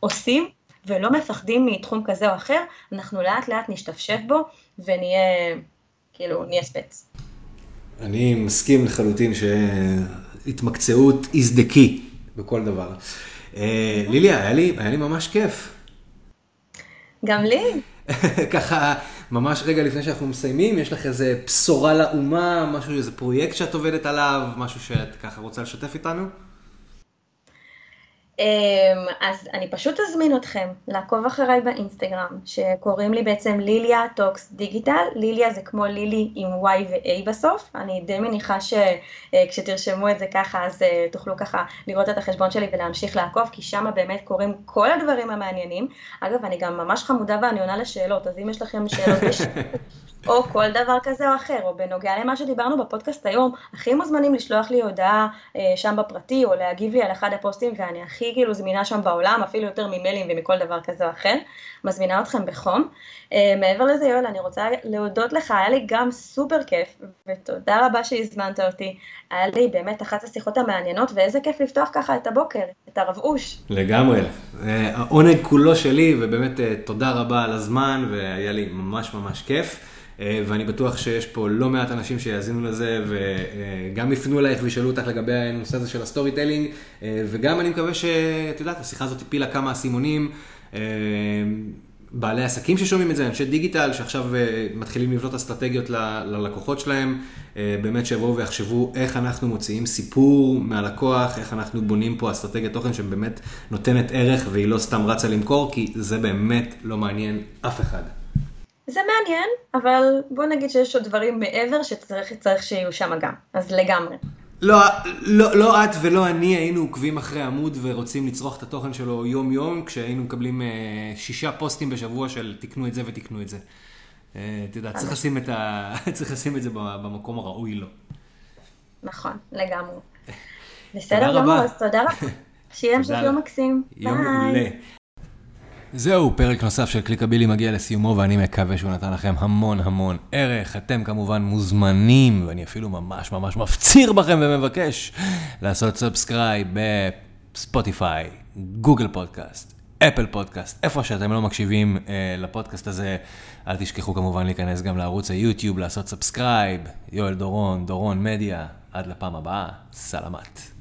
Speaker 2: עושים, ולא מפחדים מתחום כזה או אחר, אנחנו לאט לאט נשתפשף בו ונהיה, כאילו, נהיה ספץ.
Speaker 1: אני מסכים לחלוטין שהתמקצעות is the key בכל דבר. אה, ליליה, היה לי, היה לי ממש כיף.
Speaker 2: גם לי.
Speaker 1: ככה, ממש רגע לפני שאנחנו מסיימים, יש לך איזה בשורה לאומה, משהו, איזה פרויקט שאת עובדת עליו, משהו שאת ככה רוצה לשתף איתנו?
Speaker 2: אמ, אז אני פשוט אזמין אתכם לעקוב אחריי באינסטגרם, שקוראים לי בעצם ליליה Talks Digital, ליליה זה כמו לילי עם Y ו-A בסוף, אני די מניחה שכשתרשמו את זה ככה אז אה, תוכלו ככה לראות את החשבון שלי ולהמשיך לעקוב, כי שם באמת קורים כל הדברים המעניינים. אגב, אני גם ממש חמודה ואני עונה לשאלות, אז אם יש לכם שאלות או כל דבר כזה או אחר, או בנוגע למה שדיברנו בפודקאסט היום, הכי מוזמנים לשלוח לי הודעה אה, שם בפרטי, או להגיב לי על אחד הפוסטים, ואני הכי הכי כאילו זמינה שם בעולם, אפילו יותר ממיילים ומכל דבר כזה או אחר. מזמינה אתכם בחום. אה, מעבר לזה, יואל, אני רוצה להודות לך, היה לי גם סופר כיף, ותודה רבה שהזמנת אותי. היה לי באמת אחת השיחות המעניינות, ואיזה כיף לפתוח ככה את הבוקר, את הרב אוש.
Speaker 1: לגמרי. העונג כולו שלי, ובאמת תודה רבה על הזמן, והיה לי ממש ממש כיף. אה, ואני בטוח שיש פה לא מעט אנשים שיאזינו לזה וגם יפנו אלייך וישאלו אותך לגבי הנושא הזה של ה storytelling, אה, וגם אני מקווה שאת יודעת, השיחה הזאת הפילה כמה אסימונים. אה, בעלי עסקים ששומעים את זה, אנשי דיגיטל שעכשיו מתחילים לבנות אסטרטגיות ללקוחות שלהם, באמת שיבואו ויחשבו איך אנחנו מוציאים סיפור מהלקוח, איך אנחנו בונים פה אסטרטגיית תוכן שבאמת נותנת ערך והיא לא סתם רצה למכור, כי זה באמת לא מעניין אף אחד.
Speaker 2: זה מעניין, אבל בוא נגיד שיש עוד דברים מעבר שצריך שיהיו שם גם, אז לגמרי.
Speaker 1: לא, לא, לא את ולא אני היינו עוקבים אחרי עמוד ורוצים לצרוך את התוכן שלו יום-יום, כשהיינו מקבלים אה, שישה פוסטים בשבוע של תקנו את זה ותקנו את זה. אה, את יודעת, צריך לשים את, ה... צריך לשים את זה במקום הראוי לו.
Speaker 2: נכון, לגמרי. בסדר גמור, אז תודה רבה. שיהיה המשך יום מקסים.
Speaker 1: יום מעולה. זהו, פרק נוסף של קליקבילי מגיע לסיומו, ואני מקווה שהוא נתן לכם המון המון ערך. אתם כמובן מוזמנים, ואני אפילו ממש ממש מפציר בכם ומבקש לעשות subscribe בספוטיפיי, Google Podcast, Apple Podcast, איפה שאתם לא מקשיבים אה, לפודקאסט הזה. אל תשכחו כמובן להיכנס גם לערוץ היוטיוב, לעשות subscribe. יואל דורון, דורון מדיה, עד לפעם הבאה, סלמת.